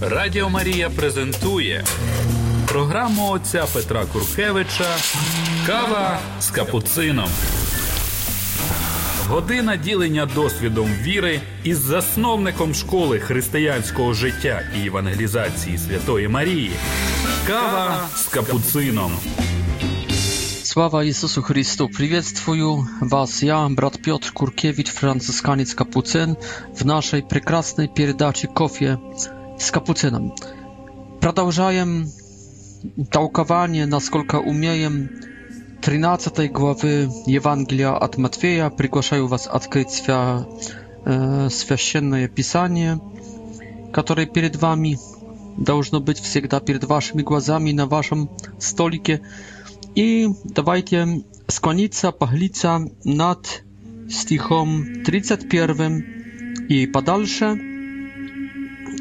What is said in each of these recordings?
Радіо Марія презентує програму отця Петра Куркевича Кава з капуцином. Година ділення досвідом віри із засновником школи християнського життя і евангелізації Святої Марії. Кава з капуцином. Слава Ісусу Христу! Привітствую вас, я, брат Петр Куркевич, Францисканець Капуцин, в нашій прекрасной передачі «Кофе» z kapucynem. Продолжаем толкование, насколько умеем, 13 главы Евангелия от Матфея. Приглашаю вас открыть свя... э, священное писание, которое перед вами должно быть всегда перед вашими глазами на вашем столике. И давайте склониться, поглиться над стихом 31 и подальше.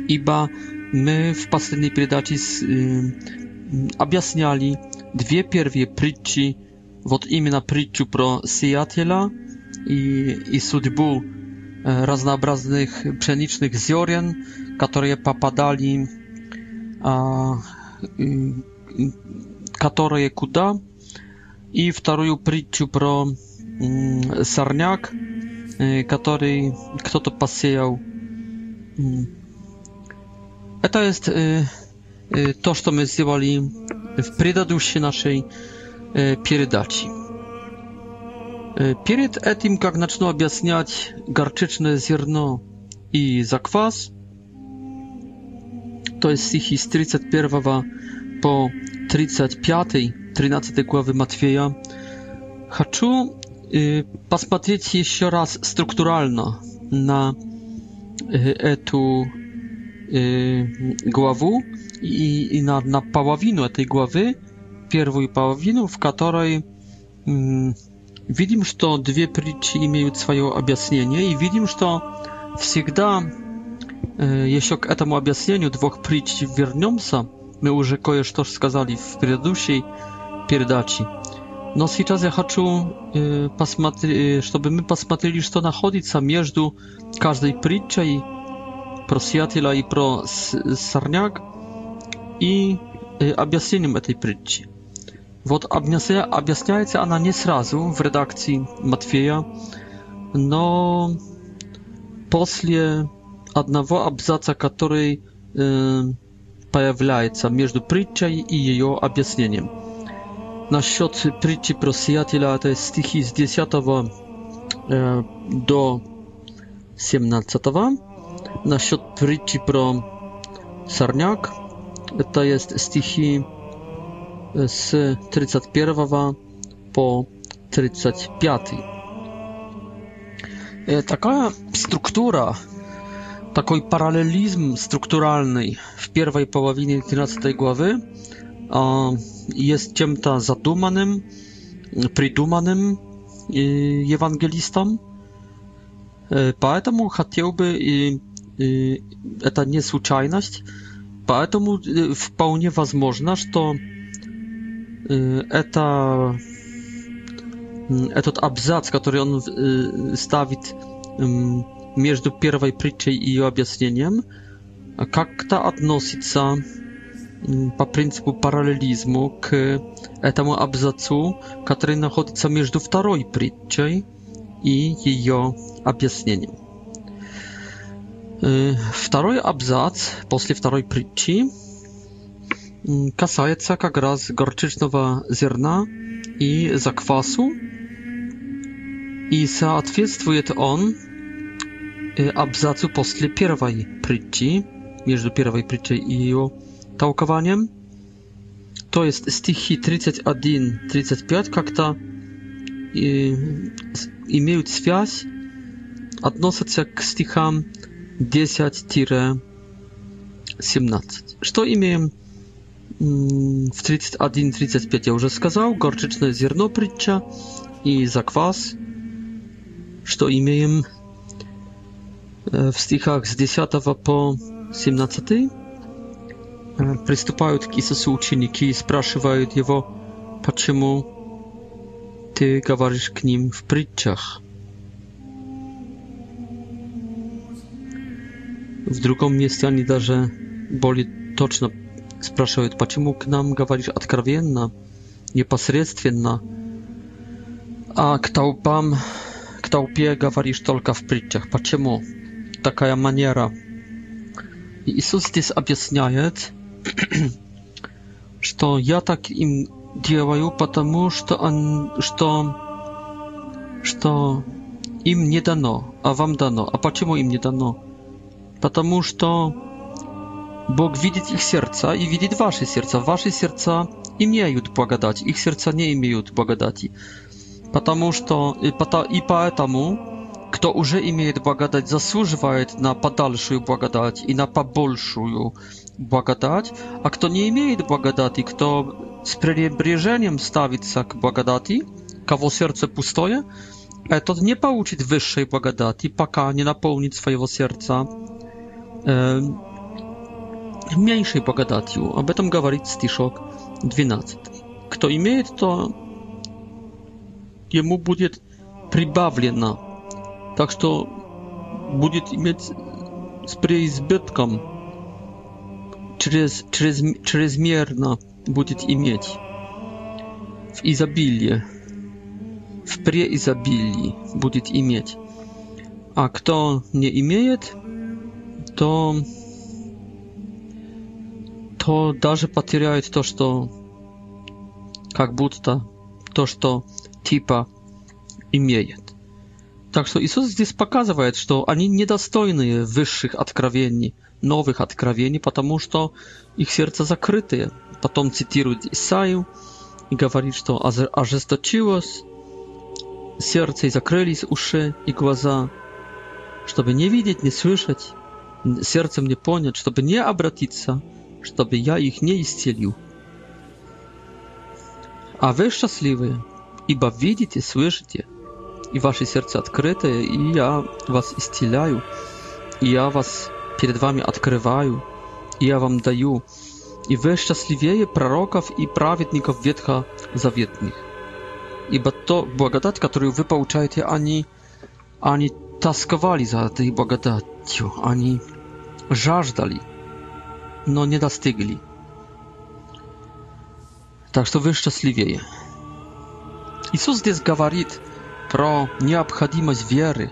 Iba my w poprzedniej передаczy objaśniali dwie pierwsze przyczy, od imienia przyczu pro siatela i i sudbu e, różnorodnych pszenicznych ziorien, które popadali a y, które kuda i drugą przyczu pro mm, sarniak, y, który kto to posiał mm, to jest to, co my zjewali w предыдущей naszej передачи. Перед этим, как начну объяснять горчичное зерно и заквас, to jest стихи с 31 по 35, 13 главы Матфея, хочу посмотреть еще раз структурально на эту Y, głowę i, na, na połowinę tej głowy, pierwszą połowinę, w której mm, widzimy, że dwie przyczyny mają swoje objaśnienie i widzimy, że zawsze jeśli k temu objaśnieniu dwóch przyczyn wrócimy, my już coś powiedzieli w poprzedniej передаci. No w teraz ja chcę посмотреть, żebyśmy посмотрели, co znajduje się między każdej przyczyną про Сиатиля и про Сорняк и объяснением этой притчи. Вот объясняется она не сразу в редакции Матфея, но после одного абзаца, который появляется между притчей и ее объяснением. Насчет притчи про Сиатиля, это стихи с 10 до 17. Насчет притчи про сорняк, это есть стихи с 31 по 35. Такая структура, такой параллелизм структуральный в первой половине 13 главы jest ciemta zadumanym, придуманным евангелистом. Поэтому хотел бы и это не случайность, поэтому вполне возможно, что это этот абзац, который он ставит между первой притчей и ее объяснением, как-то относится по принципу параллелизму к этому абзацу, который находится между второй притчей и ее объяснением. Второй абзац после второй притчи касается как раз горчичного зерна и заквасу, и соответствует он абзацу после первой притчи, между первой притчей и ее толкованием. То есть стихи 31-35 как-то имеют связь, относятся к стихам 10-17. Что имеем в 31-35 я уже сказал, горчичное зерно притча и заквас, что имеем в стихах с 10 по 17. Приступают к Иисусу ученики и спрашивают его, почему ты говоришь к ним в притчах. В другом месте они даже более точно спрашивают, почему к нам говоришь откровенно, непосредственно, а к толпам, к толпе говоришь только в притчах. Почему такая манера? И Иисус здесь объясняет, что я так им делаю, потому что он, что, что им не дано, а вам дано. А почему им не дано? потому что Бог видит их сердца и видит ваши сердца. Ваши сердца имеют благодать, их сердца не имеют благодати. Потому что и поэтому, кто уже имеет благодать, заслуживает на подальшую благодать и на побольшую благодать, а кто не имеет благодати, кто с пренебрежением ставится к благодати, кого сердце пустое, этот не получит высшей благодати, пока не наполнит своего сердца mniejszej богататью. Об этом говорит стишок 12. Кто имеет, то ему будет прибавлено. Так что будет иметь с преизбытком через, через, чрезмерно будет иметь в изобилии, в преизобилии будет иметь. А кто не имеет, то, то даже потеряют то, что как будто то, что типа имеет. Так что Иисус здесь показывает, что они недостойны высших откровений, новых откровений, потому что их сердца закрытые. Потом цитирует Исаию и говорит, что ожесточилось сердце и закрылись уши и глаза, чтобы не видеть, не слышать, сердцем не понять, чтобы не обратиться, чтобы я их не исцелил. А вы счастливые, ибо видите, слышите, и ваши сердца открытые, и я вас исцеляю, и я вас перед вами открываю, и я вам даю, и вы счастливее пророков и праведников Ветха Заветных. Ибо то благодать, которую вы получаете, они, они тосковали за этой благодатью, они жаждали, но не достигли. Так что вы счастливее. Иисус здесь говорит про необходимость веры,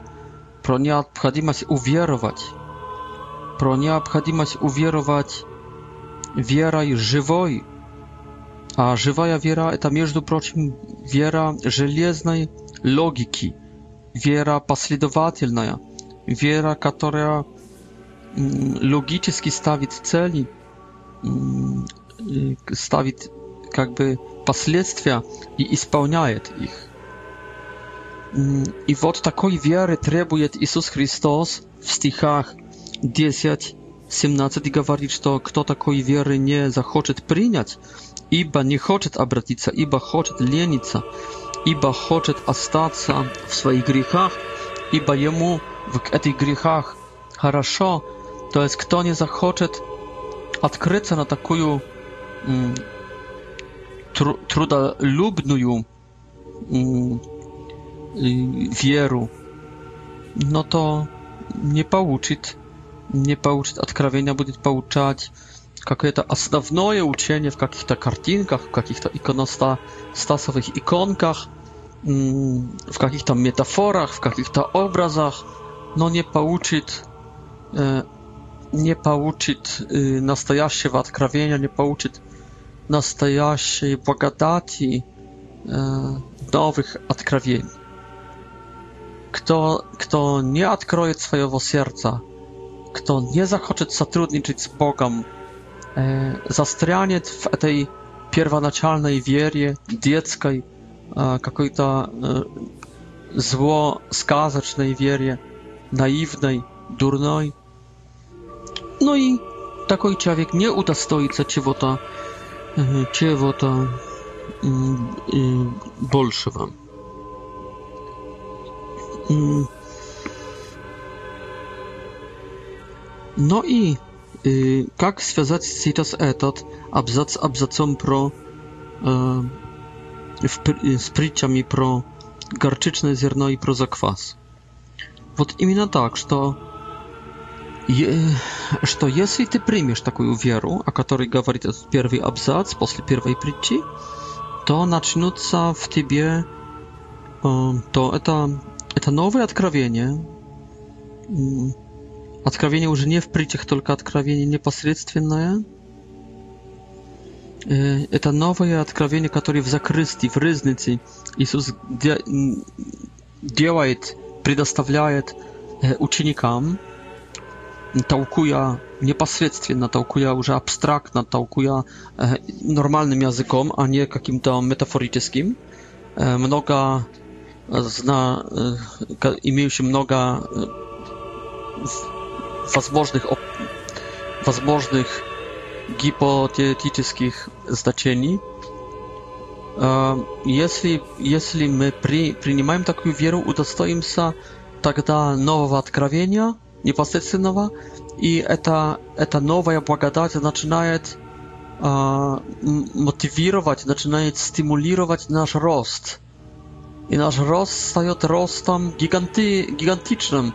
про необходимость уверовать, про необходимость уверовать верой живой. А живая вера – это, между прочим, вера железной логики, вера последовательная, вера, которая Mm, logicznie stawić celi, mm, y, stawić jakby последствия i spełniaje ich. Mm, I вот takiej wiary trzeba Jezus Chrystus w stichach 10, 17 mówi, że kto takiej wiary nie zachoczy przyjąć, iba nie chce obrócić iba ibo chce iba się, ibo zostać w swoich grzechach, ibo jemu w tych grzechach dobrze, to jest kto nie zachoczy odkryć na taką um, mm, tr mm, wieru, no to nie pouczyć, nie pouczyć odkrawienia, będzie pouczać jakie to podstawowe uczenie w jakichś to kartinkach, w jakichś to ikonostasowych ikonkach, mm, w jakichś to metaforach, w jakichś to obrazach, no nie pouczyć e, не получит э, настоящего откровения, не получит настоящей благодати, э, новых откровений. Кто, кто не откроет своего сердца, кто не захочет сотрудничать с Богом, э, застрянет в этой первоначальной вере, детской, э, какой-то э, зло сказочной вере, наивной, дурной, no i taki człowiek nie udostoi się czego-to, e, czego-to e, e, większego. No i jak związać cytat etat abzac abzacom pro z przyciami pro garczyczne zierno i pro zakwas? Вот именно tak, что что если ты примешь такую веру, о которой говорит этот первый абзац после первой притчи, то начнутся в тебе, то это, это новое откровение, откровение уже не в притчах, только откровение непосредственное, это новое откровение, которое в закрытии, в рызнице Иисус делает, предоставляет ученикам, tałkuje niepośrednio, tałkuje już abstraktnie, tałkuje normalnym językiem, a nie jakimś tam metaforycznym. E, mnoga e, zna, e, imieją się mnoga возможnych возможных гипотетических значений. Если, если мы при, принимаем такую веру, удостоимся тогда нового откровения – непосредственного, и это, это новая благодать начинает э, мотивировать, начинает стимулировать наш рост. И наш рост стает ростом гиганти, гигантичным.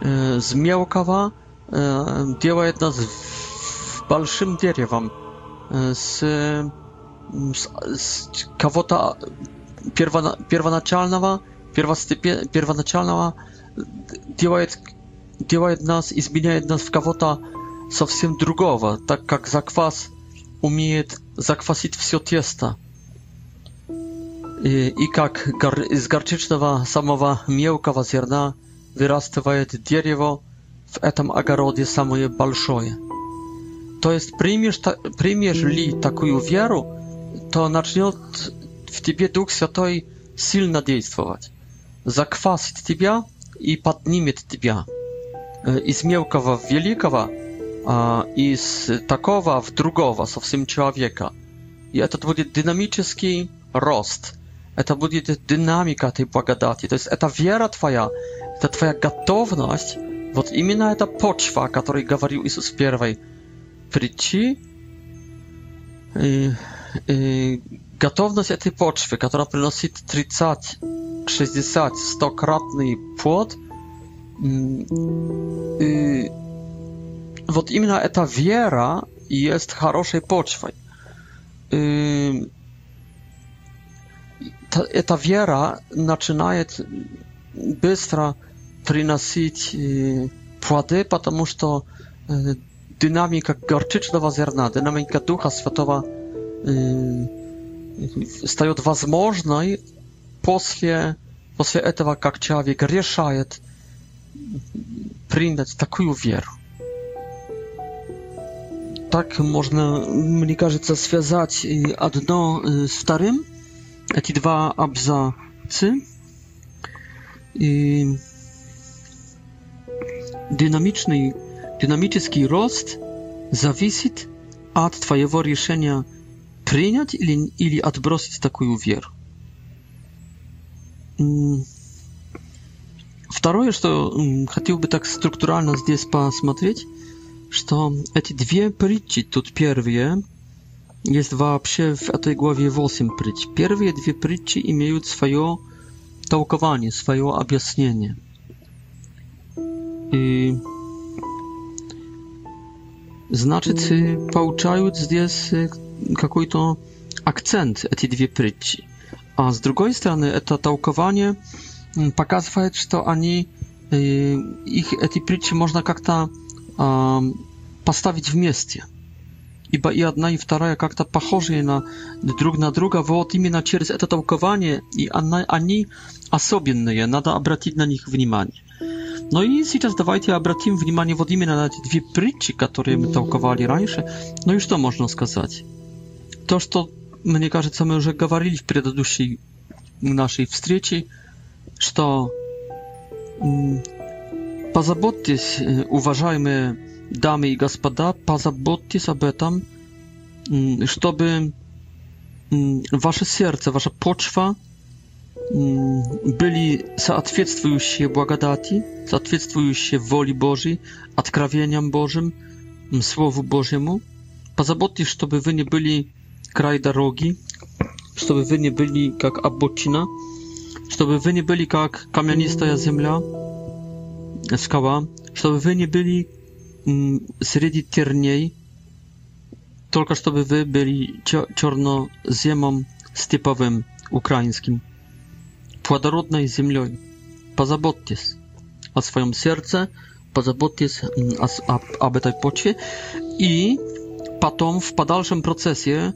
Э, с мелкого э, делает нас большим деревом. Э, с, э, с, с кого-то первоначального, первостепен, первоначального делает делает нас, изменяет нас в кого-то совсем другого, так как заквас умеет заквасить все тесто. И, и как гор, из горчичного самого мелкого зерна вырастывает дерево, в этом огороде самое большое. То есть примешь, примешь ли такую веру, то начнет в тебе Дух Святой сильно действовать, заквасит тебя и поднимет тебя. из мелкого в великого, из такого в другого совсем человека. И этот будет динамический рост. Это будет динамика этой благодати. То есть это вера твоя, это твоя готовность. Вот именно эта почва, о которой говорил Иисус в первой притчи, и, и готовность этой почвы, которая приносит 30, 60, 100-кратный плод – вот именно эта вера есть хорошей почвой. Эта вера начинает быстро приносить плоды, потому что динамика горчичного зерна, динамика Духа Святого стает возможной после, после этого, как человек решает принять такую веру. Так можно, мне кажется, связать одно с вторым, эти два абзацы. И динамичный, динамический рост зависит от твоего решения принять или, или отбросить такую веру. Второе, что хотел бы так структурально здесь посмотреть, что эти две притчи, тут первые, есть вообще в этой главе 8 притч. Первые две притчи имеют свое толкование, свое объяснение. И значит, получают здесь какой-то акцент эти две притчи. А с другой стороны, это толкование – показывает, что они, их эти притчи можно как-то поставить вместе. Ибо и одна, и вторая как-то похожие на, друг на друга. Вот именно через это толкование, и она, они особенные, надо обратить на них внимание. No i teraz dawajcie обратим внимание вот именно на эти две притчи, которые мы толковали раньше. No i что можно сказать? То, что, мне кажется, мы уже говорили в предыдущей нашей встрече, что позаботьтесь, уважаемые дамы и господа, позаботьтесь об этом, чтобы ваше сердце, ваша почва были соответствующие благодати, соответствующие воле Божьей, откровениям Божьим, Слову Божьему. Позаботьтесь, чтобы вы не были край дороги, чтобы вы не были как обочина, Чтобы вы не были как каменистая земля, скала, чтобы вы не были среди терней, только чтобы вы были черноземом степовым украинским, плодородной землей. Позаботьтесь о своем сердце, позаботьтесь о, об, об этой почве и потом в подальшем процессе,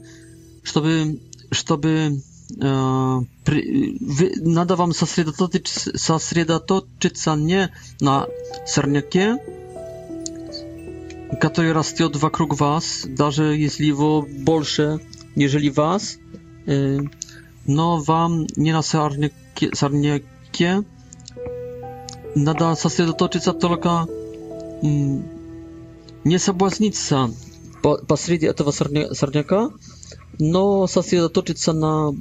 чтобы, чтобы надо вам сосредоточиться, сосредоточиться не на сорняке, который растет вокруг вас, даже если его больше, нежели вас, но вам не на сорняке, сорняке надо сосредоточиться только не соблазниться посреди этого сорня, сорняка, но сосредоточиться на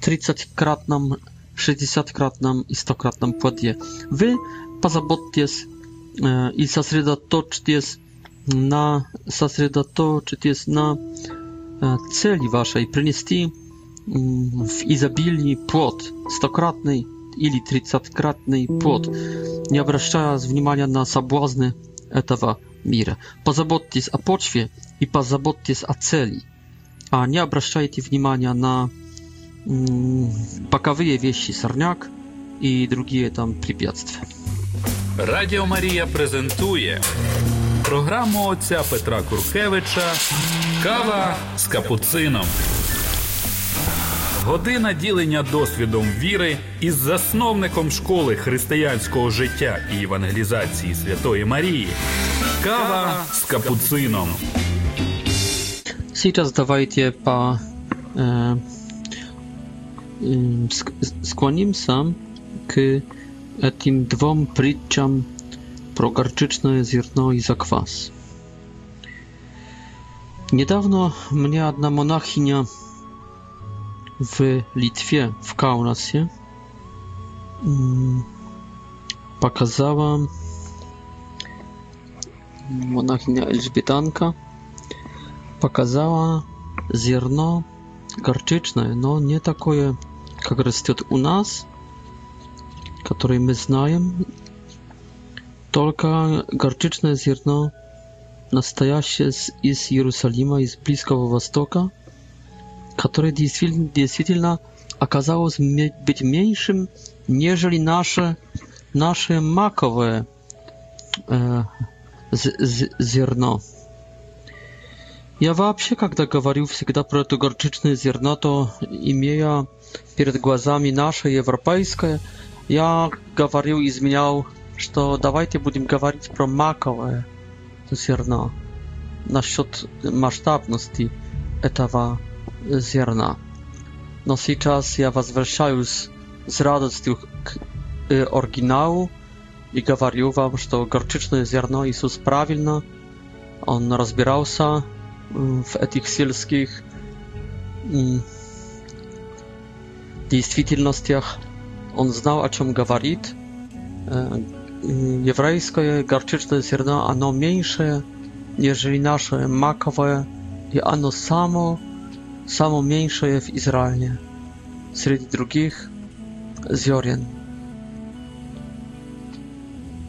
30-кратном, 60-кратном и 100-кратном плоде. Вы позаботьтесь э, и сосредоточьтесь на, сосредоточьтесь на э, цели вашей принести э, в изобилии плод, 100-кратный или 30-кратный плод, не обращая внимания на соблазны этого мира. Позаботьтесь о почве и позаботьтесь о цели – а не обращайте внимания на боковые вещи, сорняк и другие там препятствия. Радіо Марія презентує програму отця Петра Куркевича Кава з капуцином. Година ділення досвідом віри із засновником школи християнського життя і евангелізації Святої Марії. Кава з капуцином. сейчас давайте по э, э, skłonimся к этим двум притчам про горчичное зерно и заквас. Niedawno mnie jedna monachinia w Litwie, w Kaunasie, pokazała monachinia Elżbietanka, показала зерно горчичное, но не такое, как растет у нас, которое мы знаем. Только горчичное зерно, настоящее из Иерусалима, из Близкого Востока, которое действительно, действительно оказалось быть меньшим, нежели наше, наше маковое э, зерно. Я вообще, когда говорю всегда про эту горчичную зерноту, имея перед глазами наше европейское, я говорил, изменял, что давайте будем говорить про маковое зерно, насчет масштабности этого зерна. Но сейчас я возвращаюсь с радостью к э, оригиналу и говорю вам, что горчичное зерно Иисус правильно, он разбирался в этих сельских действительностях. Он знал, о чем говорит. Еврейское горчичное зерно, оно меньше, нежели наше маковое, и оно само, само меньшее в Израиле среди других зерен.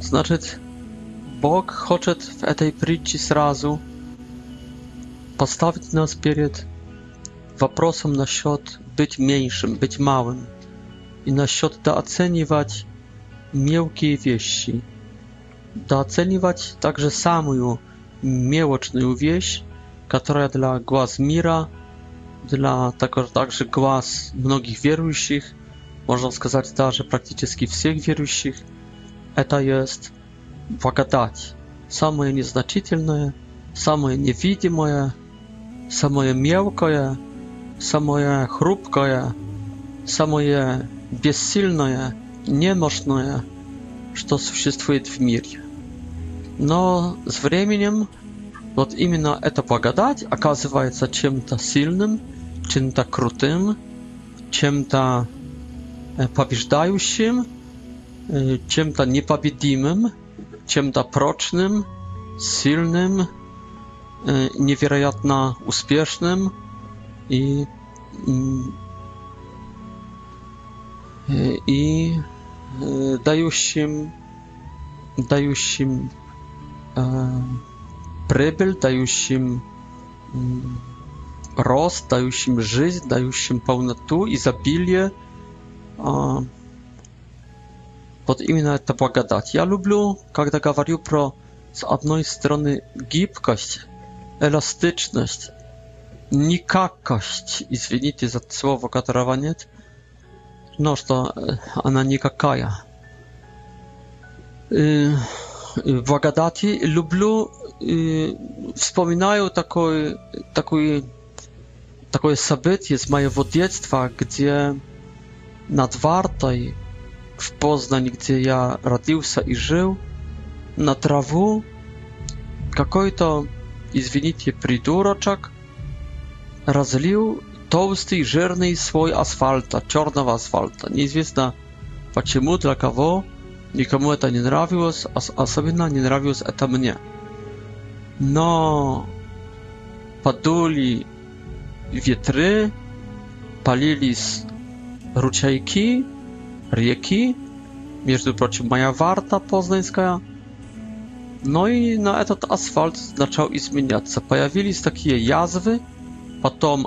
Значит, Бог хочет в этой притче сразу – поставить нас перед вопросом насчет быть меньшим, быть малым, и насчет дооценивать мелкие вещи, дооценивать также самую мелочную вещь, которая для глаз мира, для также глаз многих верующих, можно сказать даже практически всех верующих, это есть благодать, самое незначительное, самое невидимое, самое мелкое, самое хрупкое, самое бессильное, немощное, что существует в мире. Но с временем вот именно эта благодать оказывается чем-то сильным, чем-то крутым, чем-то э, побеждающим, э, чем-то непобедимым, чем-то прочным, сильным, niewiarygodna uspiesznym i i дающим, дающим э, прибыль, дающим э, рост, дающим жизнь, дающим полноту, изобилие. Э, вот именно это благодать. Я люблю, когда говорю про, с одной стороны, гибкость, elastyczność, nikakość, извините za słowo, którego nie no, że ona nikakaja. Y, Wagadati lubię, y, wspominają takie, takie, takie wydarzenie z mojego dzieciństwa, gdzie na Wartą w Poznań, gdzie ja rodził się i żył, na trawu, jakoś to извините, придурочек, разлил толстый жирный слой асфальта, черного асфальта. Неизвестно почему, для кого, никому это не нравилось, особенно не нравилось это мне. Но подули ветры, полились ручейки, реки. Между прочим, моя варта познанская – no i na etat asfalt zaczął i zmieniać się. Pojawili się takie jazwy, potem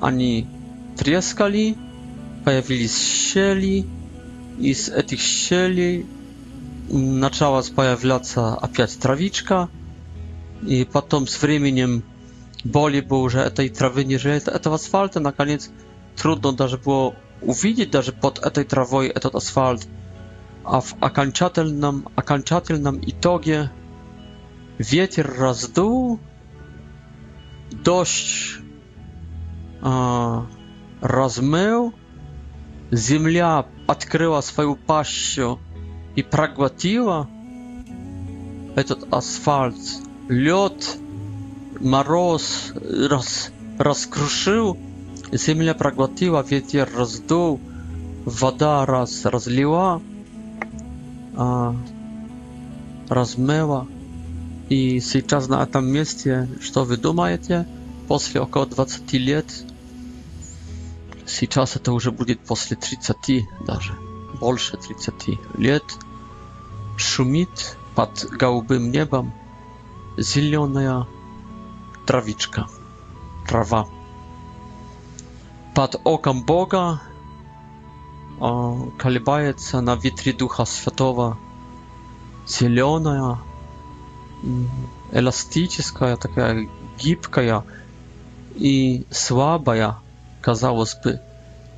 ani mm, tryskali, pojawili się i z tych sieli mm, zaczęła pojawiać się opiać trawiczka i potem z czasem boli było, że tej trawy nie żyje tego asfaltu. Na koniec trudno nawet było widzieć, że pod tej trawą etat asfalt а в окончательном, окончательном итоге ветер раздул, дождь э, размыл, земля открыла свою пащу и проглотила этот асфальт, лед, мороз раз, раскрушил, земля проглотила, ветер раздул, вода раз разлила, а, размыло. И сейчас на этом месте, что вы думаете, после около 20 лет, сейчас это уже будет после 30 даже, больше 30 лет, шумит под голубым небом зеленая травичка, трава. Под оком Бога колебается на ветре Духа Святого. Зеленая, эластическая, такая гибкая и слабая, казалось бы,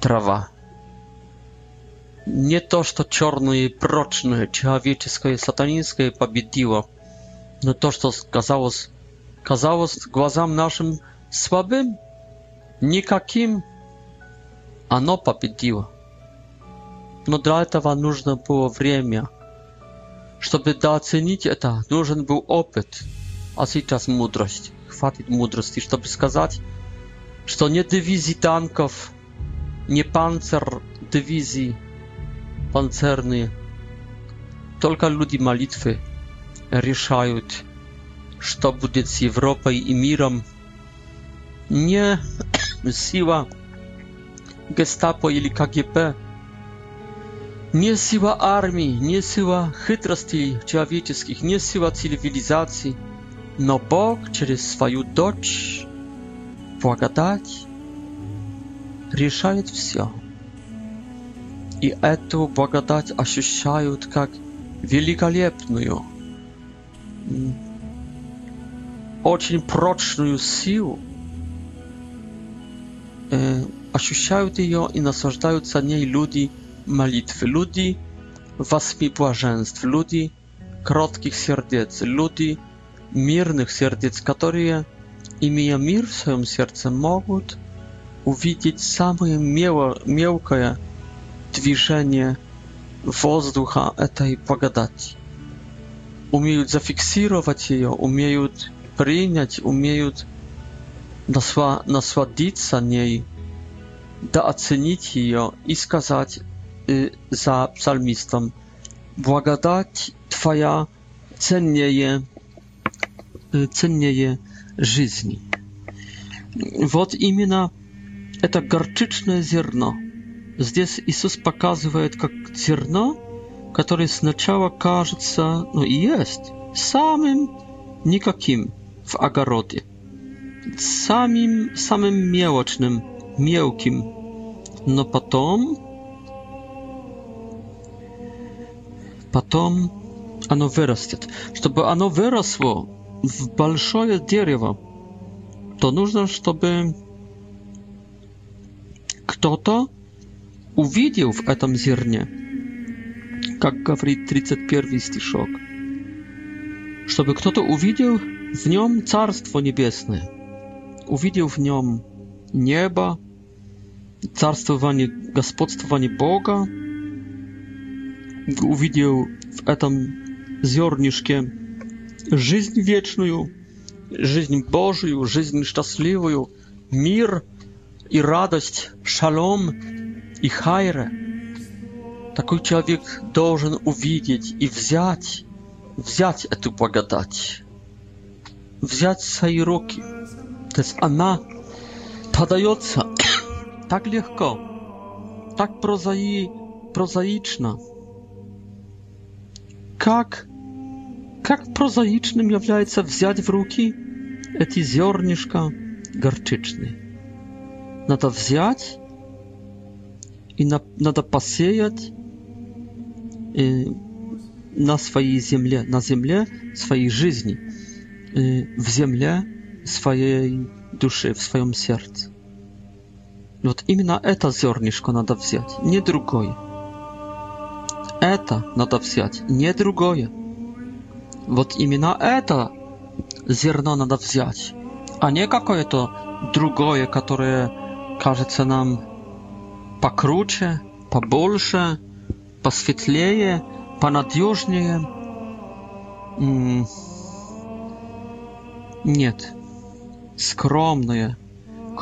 трава. Не то, что черное и прочное, человеческое и сатанинское победило, но то, что казалось, казалось глазам нашим слабым, никаким, оно победило. но для этого нужно было время. Чтобы дооценить это, нужен был опыт, а сейчас мудрость. Хватит мудрости, чтобы сказать, что не дивизии танков, не панцер дивизии панцерные, только люди молитвы решают, что будет с Европой и миром. Не сила гестапо или КГБ, nie siła armii, nie siła chytrosti człowieczeskich, nie siła cywilizacji, no Bóg przez swoją dość błagadać rozwiązuje wszystko. I tę błagadać odczuwają jak wielkolepną, bardzo prączną siłę. Odczuwają ją i nasłaszczają za niej ludzi malitwy ludzi, waspi błażeństw ludzi, krotkich serdec ludzi, mirnych serdec, które imię mir w swoim sercu mogą uwidzieć samoje miłkie dwiżenie wozducha tej pogadacji. Umieją zafiksować je, umieją przyjąć, umieją nasła, nasładzić się niej, docenić ją i skazać Y, za psalmistą. błagać, Twoja cennieje, cennieje żyzni. Wod imiona to garczyczne zierno. Zdes Jezus pokazuje, jak zierno, które сначала każe no i jest, samym nikakim w agarodzie. Samym, samym miełocznym, miękkim. No potem Потом оно вырастет. Чтобы оно выросло в большое дерево, то нужно, чтобы кто-то увидел в этом зерне, как говорит 31 стишок, чтобы кто-то увидел в нем Царство Небесное, увидел в нем небо, царствование, господствование Бога, увидел в этом зернышке жизнь вечную, жизнь Божию, жизнь счастливую, мир и радость, шалом и хайра. Такой человек должен увидеть и взять, взять эту благодать, взять свои руки. То есть она подается так легко, так прозаи, прозаично как прозаичным является взять в руки эти зернышка горчичные. Надо взять и на, надо посеять э, на своей земле, на земле своей жизни, э, в земле своей души, в своем сердце. Вот именно это зернышко надо взять, не другое. это надо взять, не другое. Вот именно это зерно надо взять, а не какое-то другое, которое кажется нам покруче, побольше, посветлее, понадежнее. Нет. Скромное,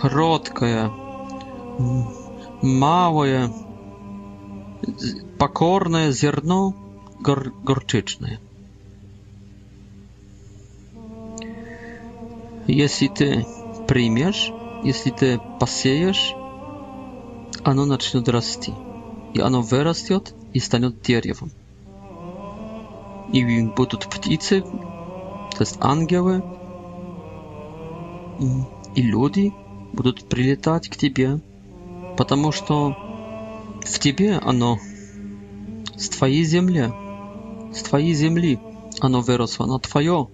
кроткое, малое, Pokorne zierno gor, gorczyczne. Jeśli ty przyjmiesz, jeśli ty pasiejesz, оно начнет расти, и оно вырастет и станет деревом. И будут птицы, то есть ангелы, и люди будут прилетать к тебе, потому что в тебе оно твоей земле, с твоей земли оно выросло, оно твое,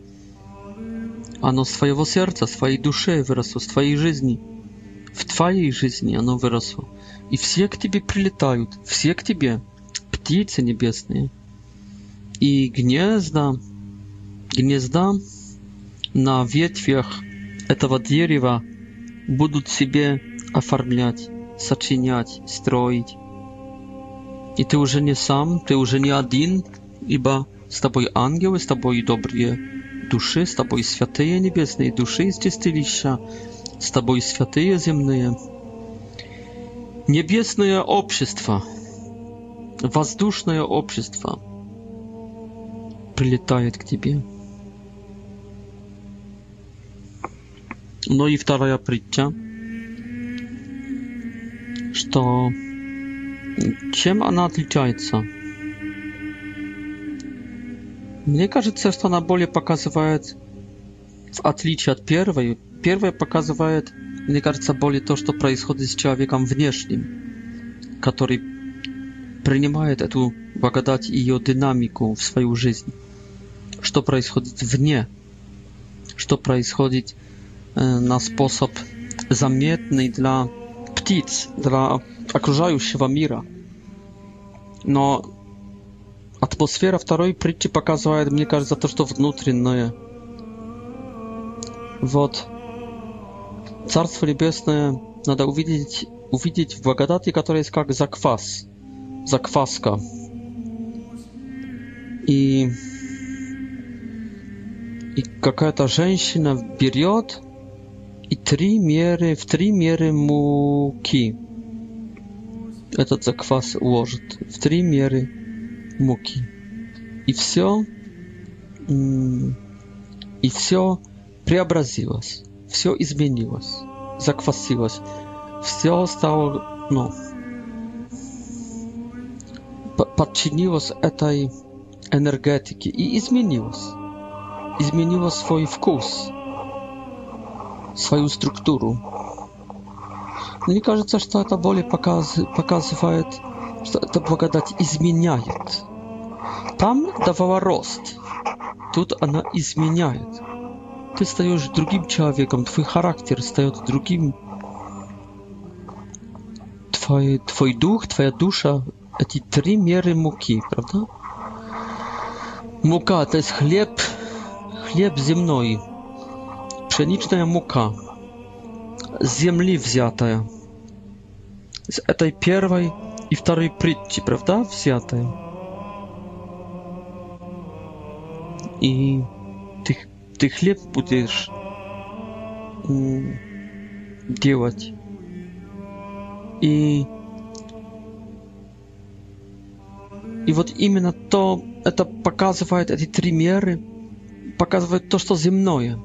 оно с твоего сердца, с твоей души выросло, с твоей жизни, в твоей жизни оно выросло. И все к тебе прилетают, все к тебе, птицы небесные. И гнезда, гнезда на ветвях этого дерева будут себе оформлять, сочинять, строить. i ty już nie sam, ty już nie один, ibo z tobą anioły, z tobą dobre duszy, z tobą świętej niebieskiej duszy z czystylisza, z tobą świętej ziemne. Niebieskie общество, воздушное общество прилетает к тебе. Но и вторая притча, что Чем она отличается? Мне кажется, что она более показывает, в отличие от первой, первая показывает, мне кажется, более то, что происходит с человеком внешним, который принимает эту благодать и ее динамику в свою жизнь. Что происходит вне, что происходит на способ заметный для птиц, для окружающего мира. Но атмосфера второй притчи показывает, мне кажется, то, что внутреннее. Вот. Царство Небесное надо увидеть, увидеть в благодати, которая есть как заквас, закваска. И, и какая-то женщина берет и три меры, в три меры муки этот заквас ложит в три меры муки. И все, и все преобразилось, все изменилось, заквасилось, все стало, ну, подчинилось этой энергетике и изменилось, изменило свой вкус, свою структуру. Мне кажется, что это более показ, показывает, что эта благодать изменяет. Там давала рост, тут она изменяет. Ты стаешь другим человеком, твой характер стает другим. Твой, твой дух, твоя душа, эти три меры муки, правда? Мука, то есть хлеб, хлеб земной, пшеничная мука – с земли взятая. С этой первой и второй притчи, правда, взятая. И ты, ты хлеб будешь делать. И И вот именно то, это показывает эти три меры, показывает то, что земное.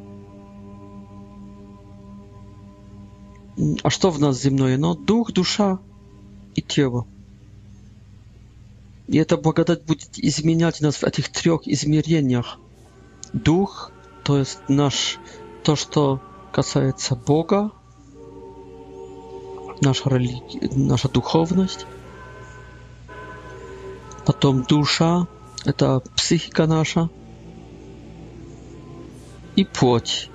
А что в нас земное? Но ну, дух, душа и тело. И эта благодать будет изменять нас в этих трех измерениях. Дух, то есть наш, то, что касается Бога, наша, религия, наша духовность. Потом душа, это психика наша. И плоть.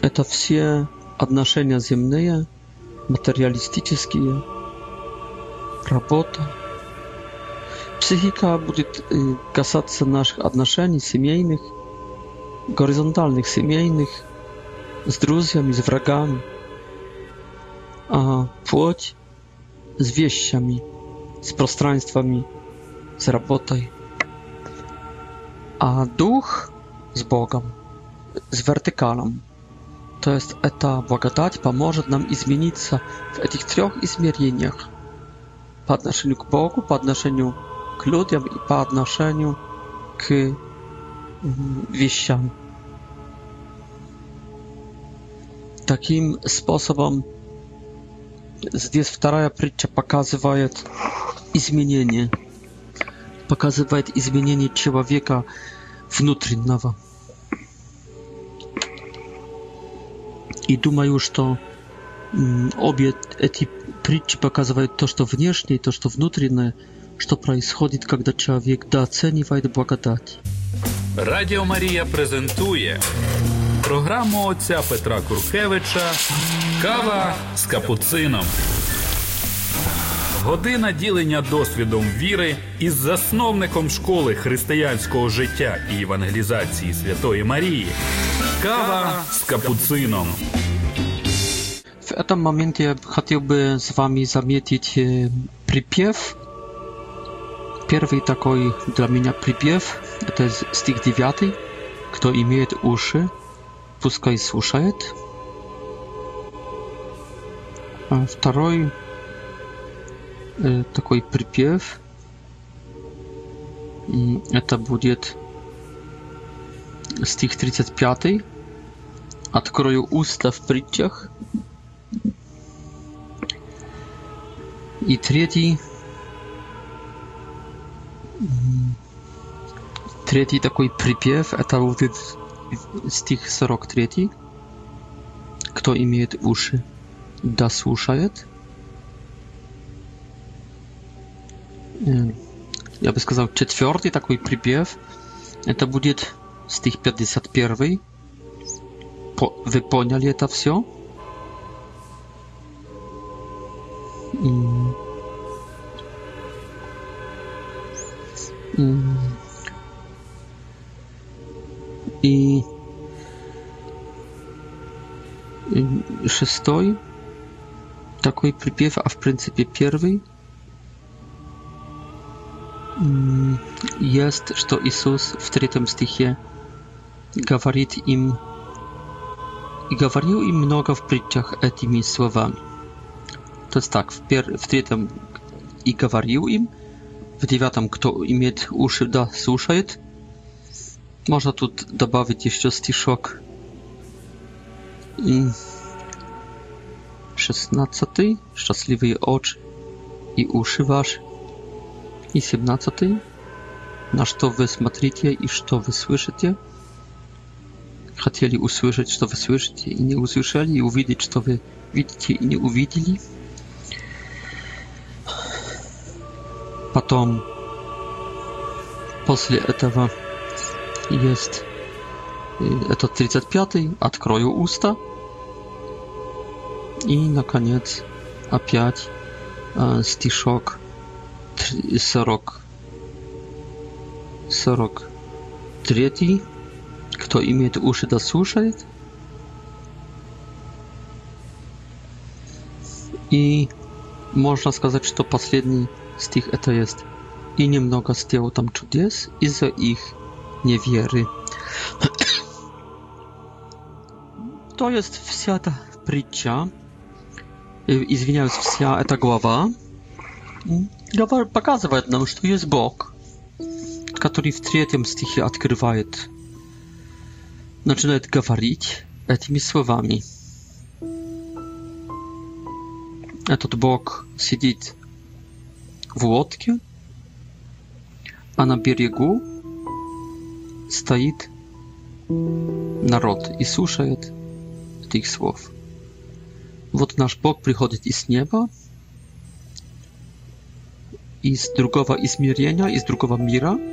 Это все отношения земные, материалистические, работа. Психика будет касаться наших отношений семейных, горизонтальных семейных, с друзьями, с врагами, а плоть с вещами, с пространствами, с работой, а дух с Богом, с вертикалом. То есть эта благодать поможет нам измениться в этих трех измерениях по отношению к Богу, по отношению к людям и по отношению к вещам. Таким способом здесь вторая притча показывает изменение, показывает изменение человека внутреннего. И думаю, что обе эти притчи показывают то, что внешнее, то, что внутреннее, что происходит, когда человек дооценивает благодать. Радіо Марія презентує програму отця Петра Куркевича Кава з капуцином. Година ділення досвідом віри із засновником школи християнського життя і евангелізації Святої Марії. Kawa z kapucyną. W tym momencie chciałbym z wami zamietić e, przypiew. Pierwszy taki dla mnie przypiew to jest stich 9. Kto imieje uszy, puszka e, i А Drugi taki такой припев. Это будет стих 35. Открою уста в притчах. И третий... Третий такой припев, это вот этот стих 43. Кто имеет уши, да слушает. Я бы сказал, четвертый такой припев, это будет с стих 51. Вы поняли это все? И шестой такой припев, а в принципе первый есть, что Иисус в третьем стихе говорит им и говорил им много в притчах этими словами. То есть так, в, пер... в третьем и говорил им, в девятом кто имеет уши, да, слушает. Можно тут добавить еще стишок. Шестнадцатый, счастливые очи и уши ваши. И семнадцатый, на что вы смотрите и что вы слышите – chcieli usłyszeć, co wy słyszycie i nie usłyszeli, i uwidzieć, co wy widzicie i nie uwidzieli. Potem, после этого jest to 35, odkroju usta i na koniec a opiać stiszok 40 43 Кто имеет уши да слушает. И можно сказать, что последний стих это есть. И немного сделал там чудес из-за их неверы. То есть вся эта притча, извиняюсь, вся эта глава показывает нам, что есть Бог, который в третьем стихе открывает начинает говорить этими словами. Этот бог сидит в лодке, а на берегу стоит народ и слушает этих слов. Вот наш Бог приходит из неба, из другого измерения, из другого мира –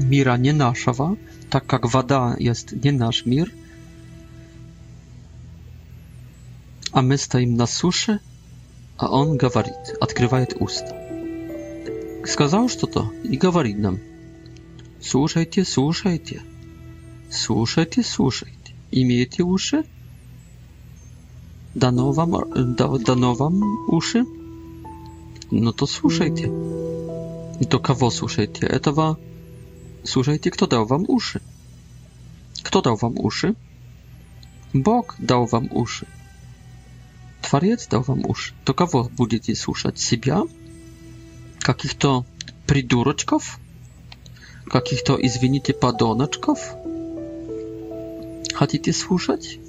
mira nie naszego, tak jak woda jest nie nasz mir, а мы стоим на суше, а он говорит, открывает уста. Сказал что-то и говорит нам, слушайте, слушайте, слушайте, слушайте, имеете уши? Дано вам, да, дано вам уши? Ну то слушайте. И то кого слушайте? Этого Słuchajcie, kto dał wam uszy? Kto dał wam uszy? Bóg dał wam uszy. Twariec dał wam uszy. To kogo będziecie słyszeć? Siebie? Jakich to priduroczków? Jakich to, izwinite, padoneczków? Chodzicie słyszeć?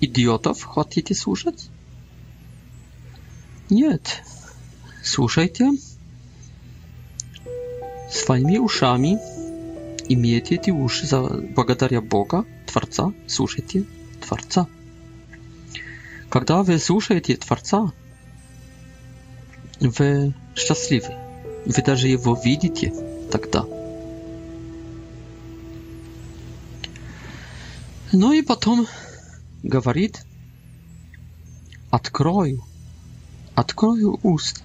Idiotów Chodzicie słyszeć? Nie. Słuchajcie. Swoimi uszami. имейте эти уши за... благодаря Бога, Творца, слушайте Творца. Когда вы слушаете Творца, вы счастливы. Вы даже его видите тогда. Ну и потом говорит, открою, открою уст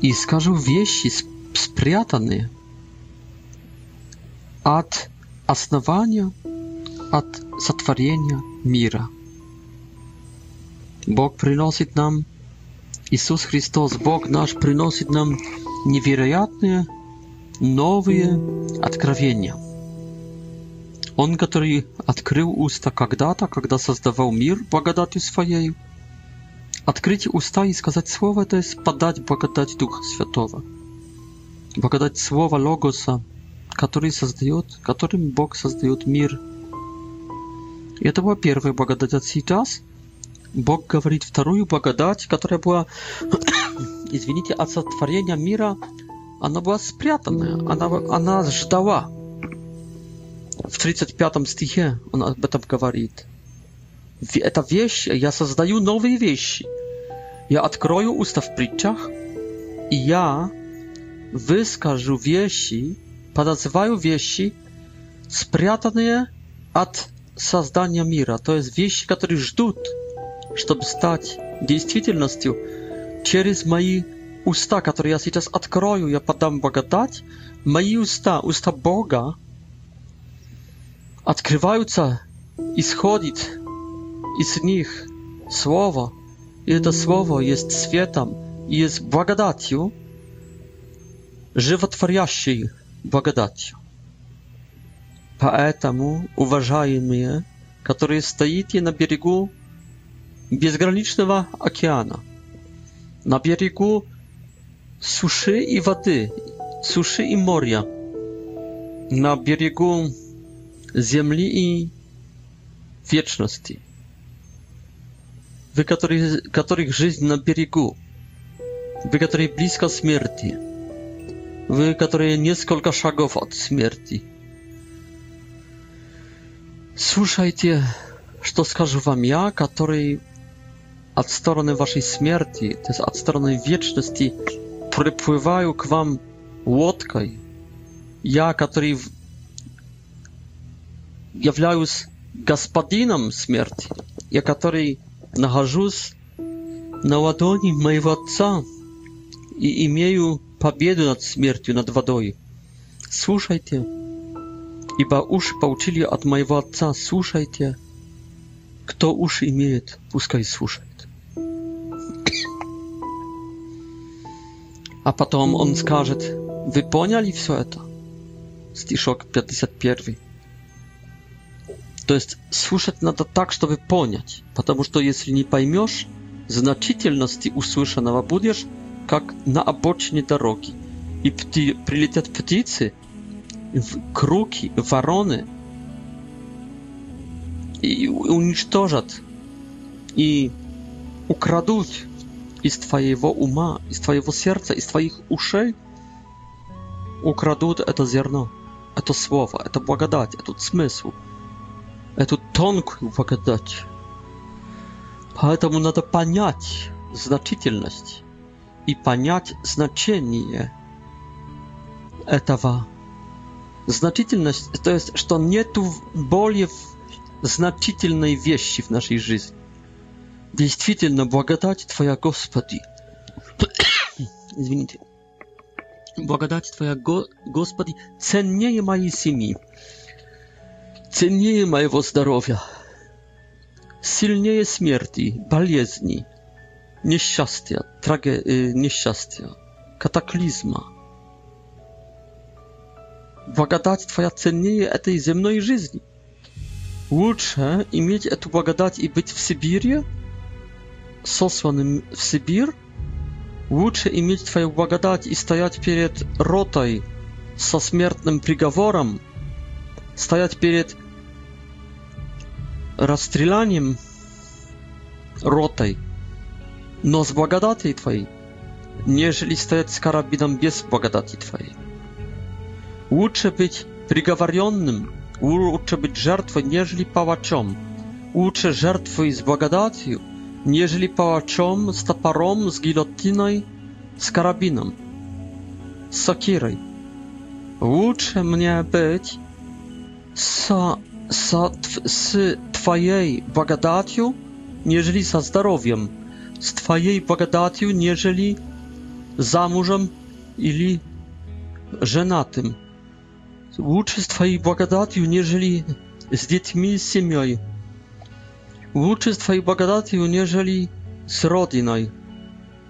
и скажу вещи спрятанные от основания, от сотворения мира. Бог приносит нам, Иисус Христос, Бог наш, приносит нам невероятные новые откровения. Он, который открыл уста когда-то, когда создавал мир благодатью своей, открыть уста и сказать слово, то есть подать благодать Духа Святого. Благодать Слова Логоса – который создает, которым Бог создает мир. Это была первая благодать. А сейчас Бог говорит вторую благодать, которая была, извините, от сотворения мира, она была спрятанная, она, она ждала. В 35 стихе он об этом говорит. Это вещь, я создаю новые вещи. Я открою уста в притчах, и я выскажу вещи, подозреваю вещи, спрятанные от создания мира, то есть вещи, которые ждут, чтобы стать действительностью через мои уста, которые я сейчас открою, я подам богатать. мои уста, уста Бога, открываются, исходит из них Слово, и это Слово есть светом, и есть благодатью, животворящей благодатью. Поэтому, уважаемые, которые стоите на берегу безграничного океана, на берегу суши и воды, суши и моря, на берегу земли и вечности, вы, которые, которых жизнь на берегу, вы, которые близко смерти, Вы, которые несколько шагов от смерти. Слушайте, что скажу вам я, который от стороны вашей смерти, то есть от стороны вечности, приплываю к вам лодкой. Я, который являюсь господином смерти, я, который нахожусь на ладони моего отца и имею победу над смертью, над водой. Слушайте, ибо уши получили от моего Отца, слушайте. Кто уши имеет, пускай слушает. А потом он скажет, вы поняли все это? Стишок 51. То есть слушать надо так, чтобы понять, потому что если не поймешь значительности услышанного, будешь как на обочине дороги, и пти, прилетят птицы, в круки, вороны, и уничтожат, и украдут из твоего ума, из твоего сердца, из твоих ушей, украдут это зерно, это слово, это благодать, этот смысл, эту тонкую благодать. Поэтому надо понять значительность и понять значение этого. Значительность, то есть, что нет более значительной вещи в нашей жизни. Действительно, благодать Твоя, Господи. Извините. Благодать Твоя, Го Господи, ценнее моей семьи, ценнее моего здоровья, сильнее смерти, болезни, nieszczastia, trage, nieszczastia, kataklizma. Благодать Твоя ценнее этой земной жизни. Лучше иметь эту благодать и быть в Сибири, сосланным в Сибирь, лучше иметь Твою благодать и стоять перед ротой со смертным приговором, стоять перед расстрелянием ротой, но с благодати Твоей, нежели стоять с карабином без благодати Твоей. Лучше быть приговоренным, лучше быть жертвой, нежели палачом. Лучше жертвой с благодатью, нежели палачом с топором, с гильотиной, с карабином, с сокирой. Лучше мне быть со, со, с Твоей благодатью, нежели со здоровьем, z Twojej благодатью, нежели замужем или женатым. Лучше с Твоей благодатью, нежели с детьми, с семьей. Лучше с Твоей благодатью, нежели с родиной,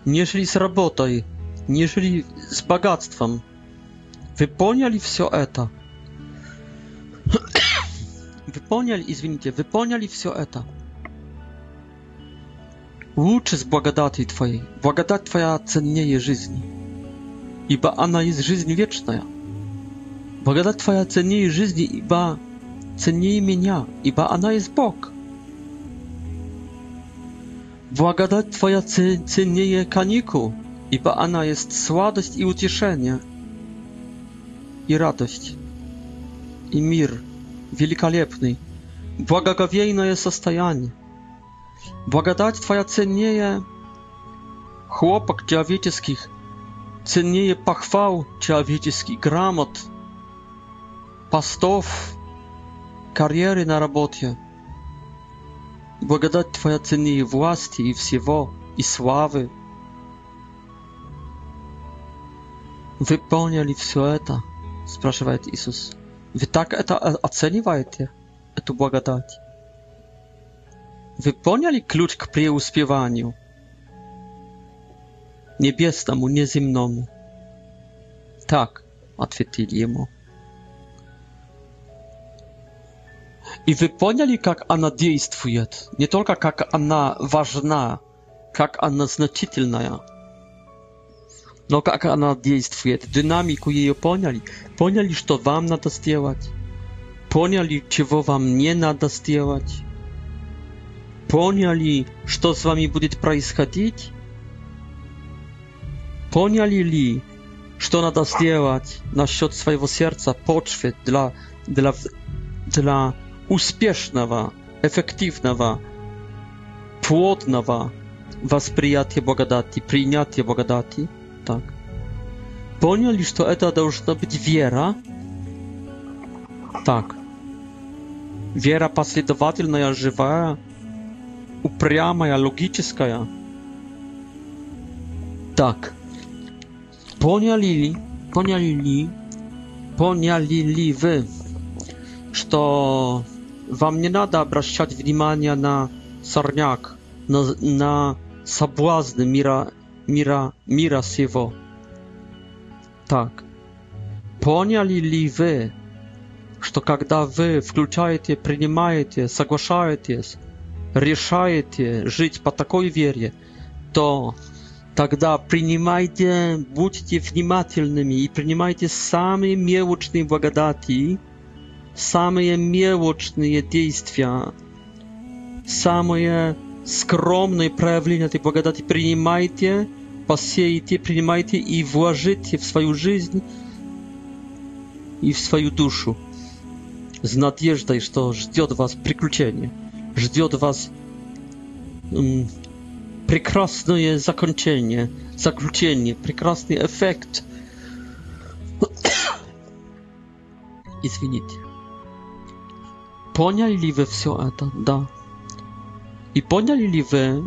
нежели с работой, нежели с богатством. Вы поняли все это? Вы поняли, извините, вы поняли все это? Лучше с благодати Твоей. Благодать Твоя ценнее жизни. Ибо она есть жизнь вечная. Благодать Твоя ценнее жизни, ибо ценнее меня, ибо она есть Бог. Благодать Твоя ценнее каникул, ибо она есть сладость и утешение, и радость, и мир великолепный, благоговейное состояние. Благодать Твоя ценнее хлопок человеческих, ценнее похвал человеческих, грамот, постов, карьеры на работе. Благодать Твоя ценнее власти и всего, и славы. Выполнили все это? Спрашивает Иисус. Вы так это оцениваете, эту благодать? wypełniali klucz k preuspiewaniu niebiesnemu, nieziemnemu. Tak, odpowiedzieli mu. I wypełniali, jak ona działa, nie tylko jak ona ważna, jak ona znaczytelna, no jak ona działa, dynamiku jej poniali. Poniali, co wam nada zrobić. Poniali, czego wam nie nada Поняли, что с вами будет происходить? Поняли ли, что надо сделать насчет своего сердца, почвы для, для, для успешного, эффективного, плотного восприятия благодати, принятия благодати? Так. Поняли, что это должна быть вера? Так. Вера последовательная, живая, упрямая, логическая. Так. Поняли ли, поняли ли, поняли ли вы, что вам не надо обращать внимание на сорняк, на, на соблазны мира, мира, мира сего. Так. Поняли ли вы, что когда вы включаете, принимаете, соглашаетесь решаете жить по такой вере, то тогда принимайте, будьте внимательными и принимайте самые мелочные благодати, самые мелочные действия, самые скромные проявления этой благодати принимайте, посеете, принимайте и вложите в свою жизнь и в свою душу с надеждой, что ждет вас приключение ждет вас м, прекрасное закончение, заключение, прекрасный эффект. Извините. Поняли ли вы все это? Да. И поняли ли вы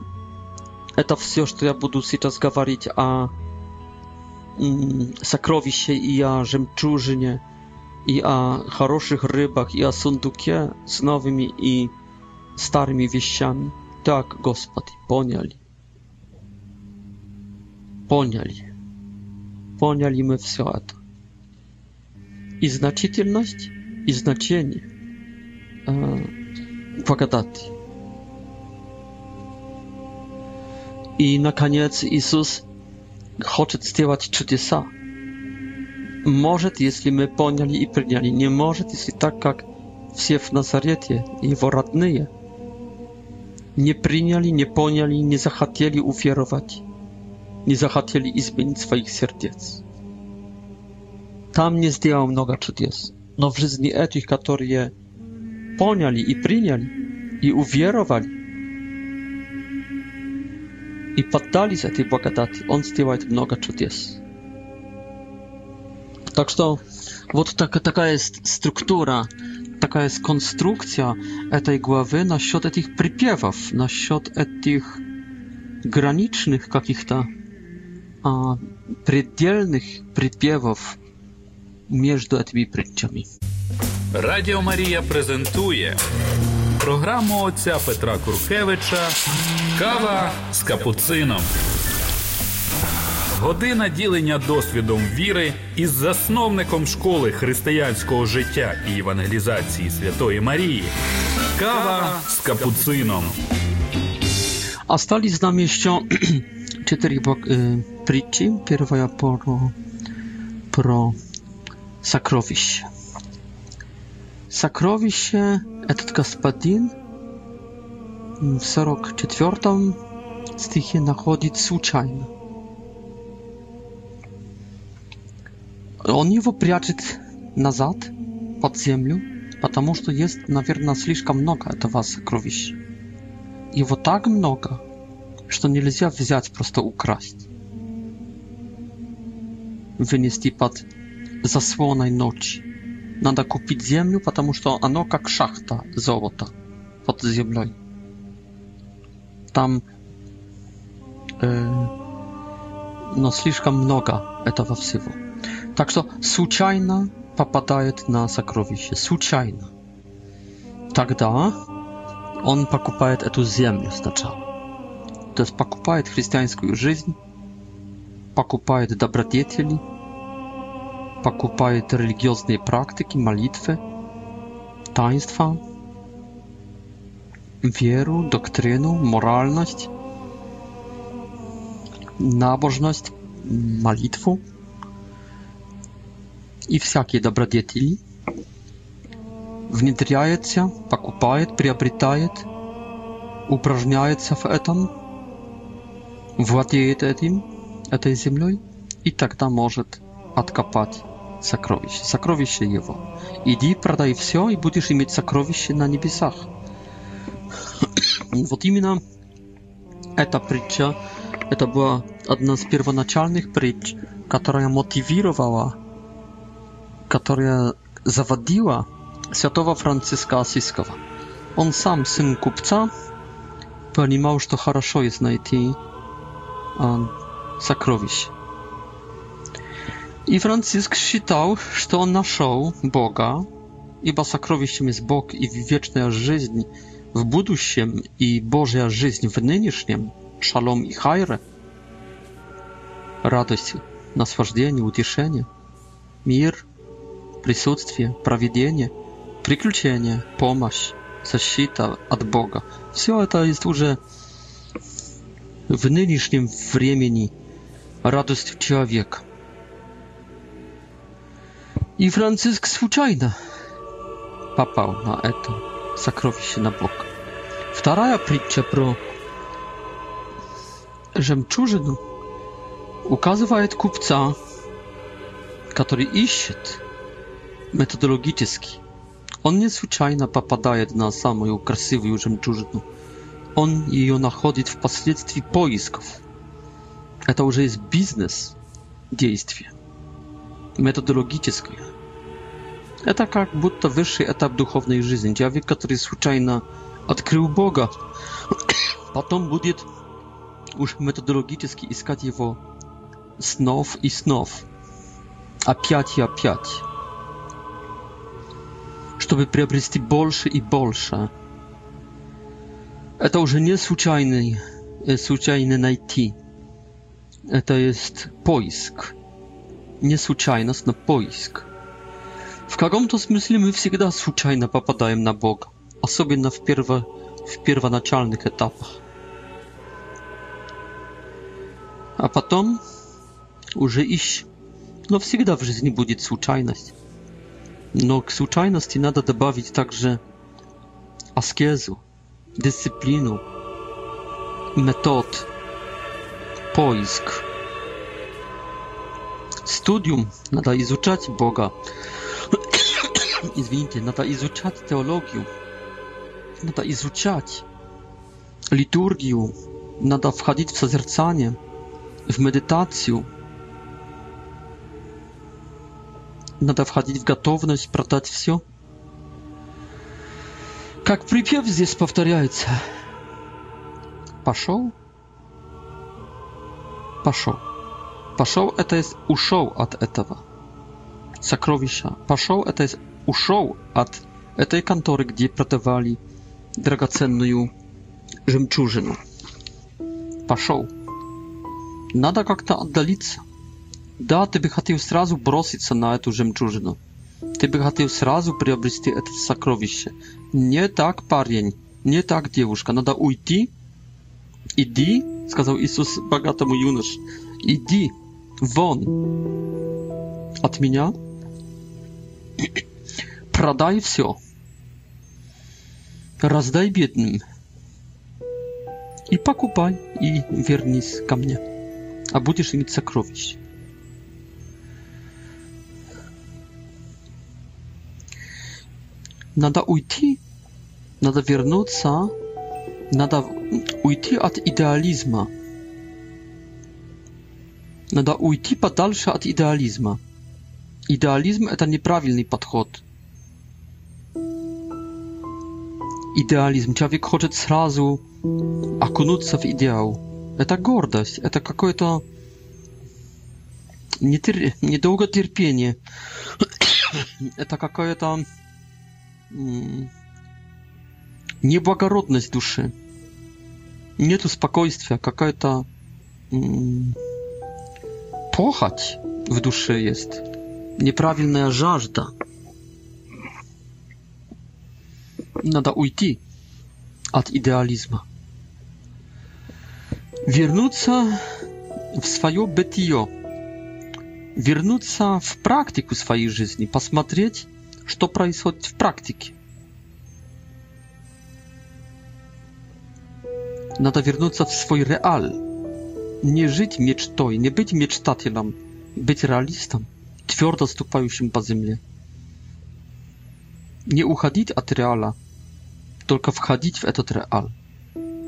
это все, что я буду сейчас говорить о м, сокровище и о жемчужине, и о хороших рыбах, и о сундуке с новыми и starymi wieściami. Tak, Gospody, poniali. Poniali. Poniali my wszystko to. I znaczytelność, i znaczenie błagodaty. E, I na koniec Jezus chce zdziałać cudesa. Może, jeśli my poniali i przyjęli. Nie może, jeśli tak, jak wszyscy w Nazarecie, jego radnyje, nie przyjęli, nie poniali, nie zachcieli ofiarować, nie zachcieli zmienić swoich serc. Tam nie zdjęło mnoga jest. no w życiu etych, je poniali i przyjęli, i uwierowali, i poddali się tej błagadaty, on zdjęło mnoga jest. Tak, to, wot taka, taka jest struktura taka jest konstrukcja e, tej głowy na счет tych przypiewów, na счет e, tych granicznych jakich to a przedzielnych przypiewów między tymi przyciami. Radio Maria prezentuje programu ojca Petra Kurkiewicza Kawa z kapucynem. Година ділення досвідом віри із засновником школи християнського життя і евангелізації Святої Марії. Kawa z kapucyną. A stali z nami jeszcze cztery pryci. Pierwsza pro, pro sakrowisie. Sakrowisie этот господин w 44 стихе находит случайно. Он его прячет назад, под землю, потому что есть, наверное, слишком много этого сокровища. Его так много, что нельзя взять, просто украсть. Вынести под заслоной ночи. Надо купить землю, потому что оно как шахта золота под землей. Там э, но слишком много этого всего. Так что случайно попадает на сокровище. Случайно. Тогда он покупает эту землю сначала. То есть покупает христианскую жизнь, покупает добродетели, покупает религиозные практики, молитвы, таинства, веру, доктрину, моральность, набожность, молитву. и всякие добродетели, внедряется, покупает, приобретает, упражняется в этом, владеет этим, этой землей, и тогда может откопать сокровище, сокровище его. Иди, продай все, и будешь иметь сокровище на небесах. вот именно эта притча, это была одна из первоначальных притч, которая мотивировала которые заводила святого Франциска Осиского. Он сам сын купца, понимал, что хорошо есть найти а, сокровищ. И Франциск считал, что он нашел Бога, ибо сокровищем есть Бог и вечная жизнь в будущем, и Божья жизнь в нынешнем, шалом и хайре, радость, наслаждение, утешение, мир – присутствие, проведение, приключения, помощь, защита от Бога. Все это есть уже в нынешнем времени радость человека. И Франциск случайно попал на это сокровище на Бог. Вторая притча про жемчужину указывает купца, который ищет metodologiczny. On nie zwyczajnie popadaje na samą krasywą żemczużynę. On jej ją znajduje w posledztwie poisków. To już jest biznes działanie. Metodologiczne. To tak jak будто wyższy etap duchownej życia. wiek, który jest zwyczajnie odkrył Boga, potem będzie już metodologicznie szukać jego snów i snów. A piąć i a piąć чтобы приобрести больше и больше. Это уже не случайный, случайно найти. Это есть поиск. Не случайность, но поиск. В каком-то смысле мы всегда случайно попадаем на Бога, особенно в, перво, в первоначальных этапах. А потом уже ищ. Но всегда в жизни будет случайность. Но к случайности надо także также dyscyplinu, metod, poisk, поиск. Studium, nada izuczać Boga. I Izwinite, nada izuczać teologię. Nada izuczać liturgię. Nada wchodzić w zazercanie, w medytację, надо входить в готовность продать все. Как припев здесь повторяется. Пошел, пошел. Пошел это есть ушел от этого сокровища. Пошел это есть ушел от этой конторы, где продавали драгоценную жемчужину. Пошел. Надо как-то отдалиться. Да, ты бы хотел сразу броситься на эту жемчужину. Ты бы хотел сразу приобрести это сокровище. Не так, парень, не так, девушка. Надо уйти. Иди, сказал Иисус богатому юноше. Иди вон от меня. Продай все. Раздай бедным. И покупай, и вернись ко мне. А будешь иметь сокровище. надо уйти, надо вернуться, надо уйти от идеализма. Надо уйти подальше от идеализма. Идеализм – это неправильный подход. Идеализм. Человек хочет сразу окунуться в идеал. Это гордость, это какое-то недолготерпение. это какое-то неблагородность души. Нету спокойствия, какая-то похоть в душе есть, неправильная жажда. Надо уйти от идеализма. Вернуться в свое бытие, вернуться в практику своей жизни, посмотреть, что происходит в практике. Надо вернуться в свой реаль. Не жить мечтой, не быть мечтателем, быть реалистом, твердо ступающим по земле. Не уходить от реала, только входить в этот реал.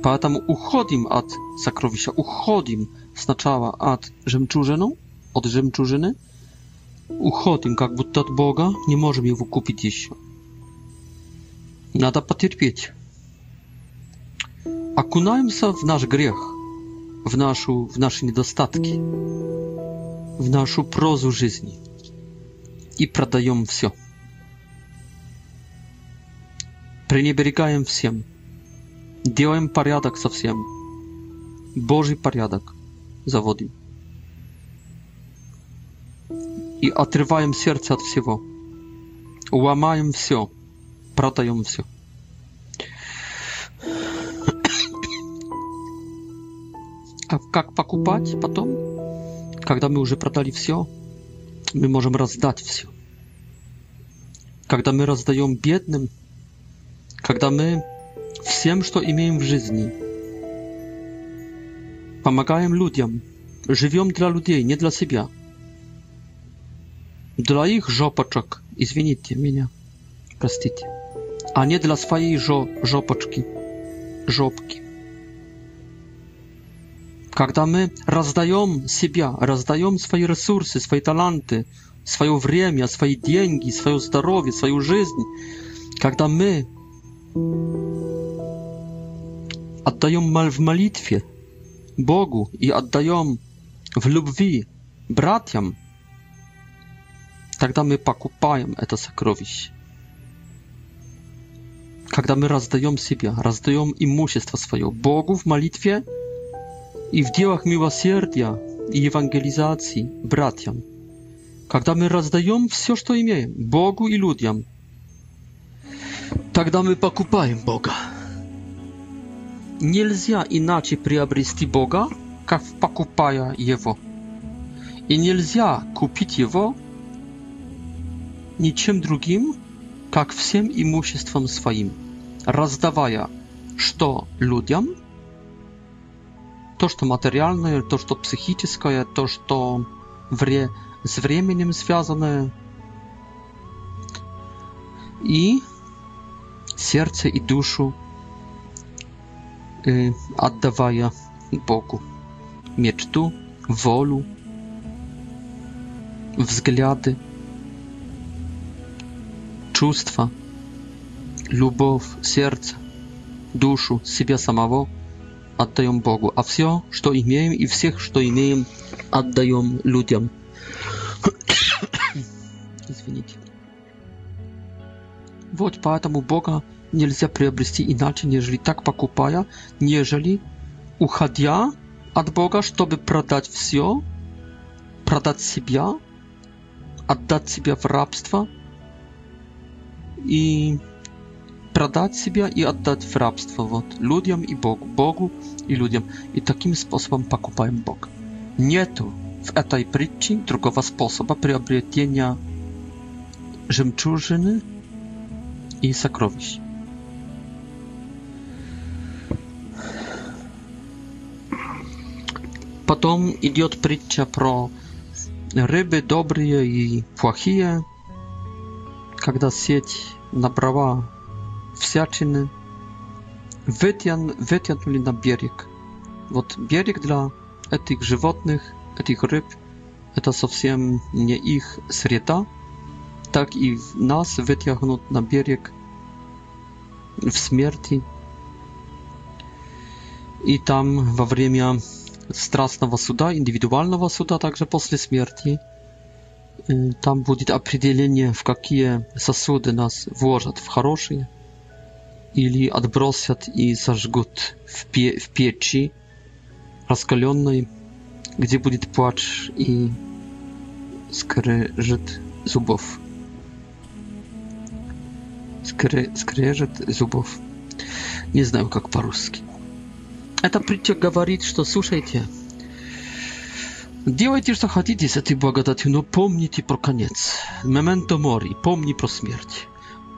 Поэтому уходим от сокровища, уходим сначала от жемчужины, от жемчужины – Уходим как будто от Бога, не можем его купить еще. Надо потерпеть. Окунаемся в наш грех, в, нашу, в наши недостатки, в нашу прозу жизни и продаем все. Пренебрегаем всем. Делаем порядок со всем. Божий порядок заводим и отрываем сердце от всего. Ломаем все, продаем все. А как покупать потом, когда мы уже продали все, мы можем раздать все. Когда мы раздаем бедным, когда мы всем, что имеем в жизни, помогаем людям, живем для людей, не для себя – для их жопочек, извините меня, простите, а не для своей жо жопочки, жопки. Когда мы раздаем себя, раздаем свои ресурсы, свои таланты, свое время, свои деньги, свое здоровье, свою жизнь, когда мы отдаем в молитве Богу и отдаем в любви братьям, Тогда мы покупаем это сокровище. Когда мы раздаем себя, раздаем имущество свое Богу в молитве и в делах милосердия и евангелизации братьям. Когда мы раздаем все, что имеем Богу и людям, тогда мы покупаем Бога. Нельзя иначе приобрести Бога, как покупая Его. И нельзя купить Его, ничем другим, как всем имуществом своим, раздавая что людям, то, что материальное, то, что психическое, то, что вре с временем связанное, и сердце и душу э, отдавая Богу мечту, волю, взгляды – чувства, любовь, сердце, душу, себя самого отдаем Богу, а все, что имеем, и всех, что имеем, отдаем людям. Извините. Вот поэтому Бога нельзя приобрести иначе, нежели так покупая, нежели уходя от Бога, чтобы продать все, продать себя, отдать себя в рабство – i pradać siebie i oddać w rabstwo вот, ludziom i Bogu, Bogu i ludziom. I takim sposobem pokupają Bog. Nie tu w tej przyczyn druga sposób przyobrzetienia żemczużyny i sakrowiś. Potem idzie odpryczcia pro ryby dobre i płachie когда сеть набрала всячины, вытян, вытянули на берег. Вот берег для этих животных, этих рыб, это совсем не их среда, так и нас вытягнут на берег в смерти. И там во время страстного суда, индивидуального суда, также после смерти, Там будет определение, в какие сосуды нас вложат, в хорошие или отбросят и сожгут в, пе в печи раскаленной, где будет плач и скрежет зубов. Скре скрежет зубов. Не знаю, как по-русски. Это притча говорит, что слушайте, Делайте, что хотите с этой благодатью, но помните про конец. Моменто мори, помни про смерть.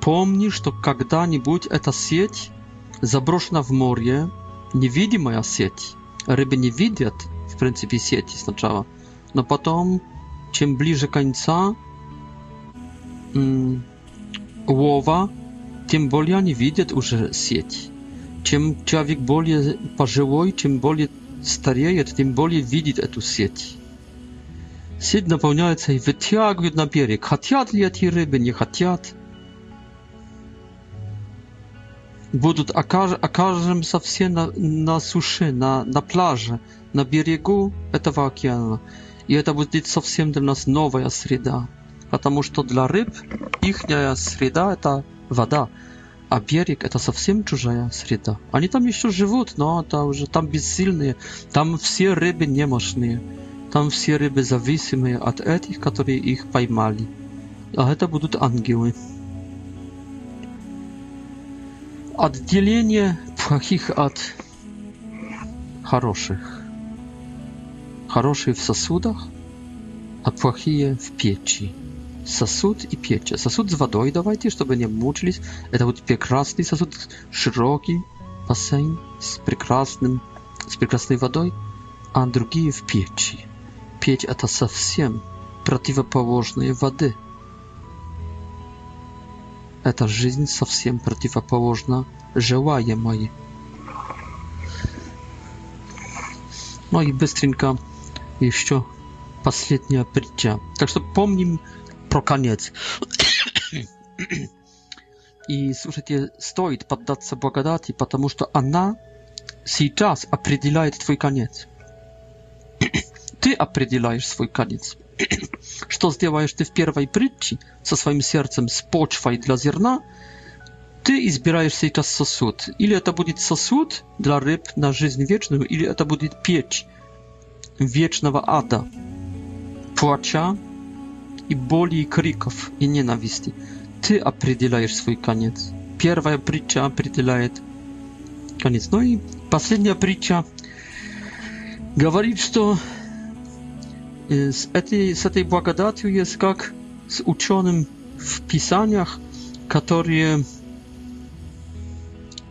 Помни, что когда-нибудь эта сеть заброшена в море, невидимая сеть. Рыбы не видят, в принципе, сети сначала. Но потом, чем ближе конца лова, тем более они видят уже сеть. Чем человек более пожилой, чем более стареет, тем более видит эту сеть. Сеть наполняется и вытягивает на берег. Хотят ли эти рыбы, не хотят. Будут, окажемся все на, на суше, на, на плаже, на берегу этого океана. И это будет совсем для нас новая среда. Потому что для рыб их среда это вода. А берег это совсем чужая среда. Они там еще живут, но это уже там бессильные, там все рыбы немощные, там все рыбы зависимые от этих, которые их поймали. А это будут ангелы. Отделение плохих от хороших. Хорошие в сосудах, а плохие в печи. сосуд и печь. Сосуд с водой давайте, чтобы не мучились. Это вот прекрасный сосуд, широкий бассейн с прекрасным, с прекрасной водой, а другие в печи. Печь это совсем противоположные воды. Эта жизнь совсем противоположна желаемой. Ну и быстренько еще последняя притча. Так что помним prokaniec. I słuchajcie, stoi poddać się błagadati, ponieważ to ona teraz определяет twój koniec. Ty определяешь swój koniec. Co zrobisz ty w pierwszej przytci ze swoim sercem z dla zierna, ty i izbierajesz tej czas sosud. Ile to będzie sosud dla ryb na żyzń wieczną, ile to będzie pieć wiecznego ada, płacza, и боли, и криков, и ненависти. Ты определяешь свой конец. Первая притча определяет конец. Ну и последняя притча говорит, что с этой, с этой благодатью есть как с ученым в писаниях, которые,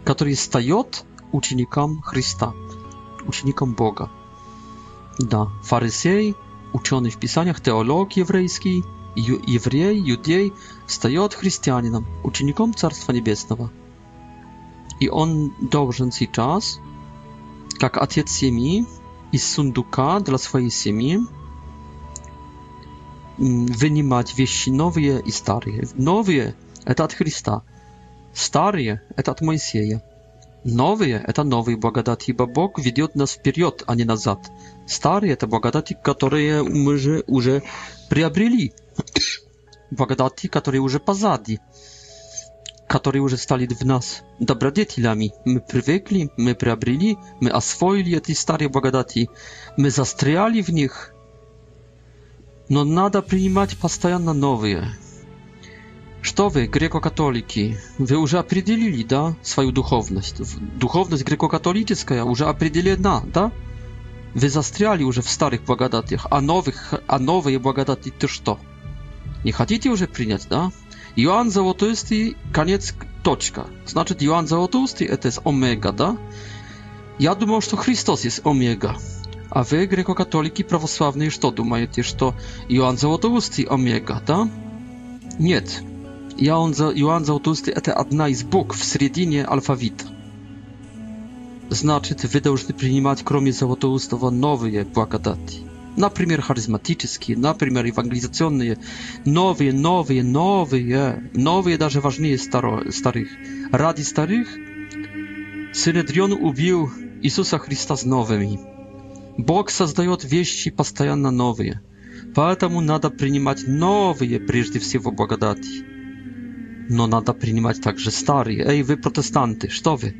которые встает ученикам Христа, ученикам Бога. Да, фарисей – ученый в писаниях, теолог еврейский, еврей, юдей, встает христианином, учеником Царства Небесного. И он должен сейчас, как отец семьи, из сундука для своей семьи вынимать вещи новые и старые. Новые – это от Христа, старые – это от Моисея. Новые – это новые благодати, ибо Бог ведет нас вперед, а не назад. Старые – это благодати, которые мы же уже приобрели, благодати, которые уже позади, которые уже стали в нас добродетелями. Мы привыкли, мы приобрели, мы освоили эти старые благодати, мы застряли в них, но надо принимать постоянно новые – Что вы, греко-католики, вы уже определили, да, свою духовность? Духовность греко-католическая уже определена, да? Вы застряли уже в старых благодатях, а, новых, а новые благодати то что? Не хотите уже принять, да? Иоанн Золотоустый, конец, точка. Значит, Иоанн Золотоустый – это омега, да? Я думал, что Христос есть омега. А вы, греко-католики православные, что думаете, что Иоанн Золотоустый – омега, да? Нет и он, за, и он Заудунский – это одна из букв в середине алфавита. Значит, вы должны принимать, кроме Золотоустого, новые благодати. Например, харизматические, например, евангелизационные, новые, новые, новые, новые даже важнее старо, старых. Ради старых Синедрион убил Иисуса Христа с новыми. Бог создает вещи постоянно новые, поэтому надо принимать новые прежде всего благодати но надо принимать также старые. Эй, вы протестанты, что вы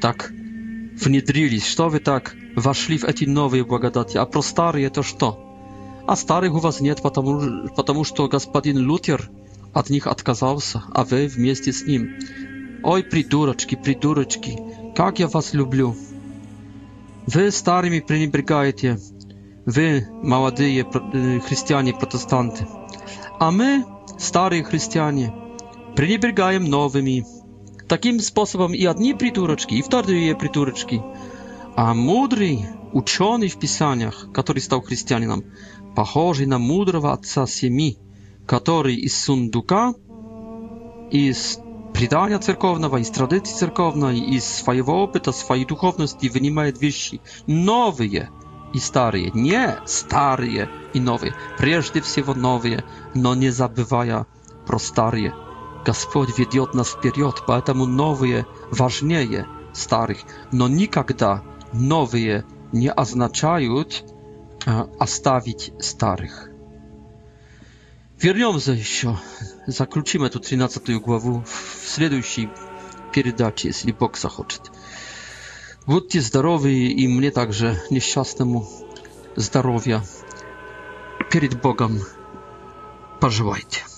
так внедрились, что вы так вошли в эти новые благодати, а про старые то что? А старых у вас нет, потому, потому что господин Лютер от них отказался, а вы вместе с ним. Ой, придурочки, придурочки, как я вас люблю. Вы старыми пренебрегаете, вы, молодые христиане-протестанты, а мы, старые христиане, пренебрегаем новыми. Таким способом и одни придурочки, и вторые придурочки. А мудрый, ученый в Писаниях, который стал христианином, похожий на мудрого отца семьи, который из сундука, из предания церковного, из традиции церковной, из своего опыта, своей духовности вынимает вещи новые и старые. Не старые и новые, прежде всего новые, но не забывая про старые. Господь ведет нас вперед, поэтому новые важнее старых. Но никогда новые не означают оставить старых. Вернемся еще, заключим эту 13 главу в следующей передаче, если Бог захочет. Будьте здоровы и мне также, несчастному, здоровья перед Богом пожелайте.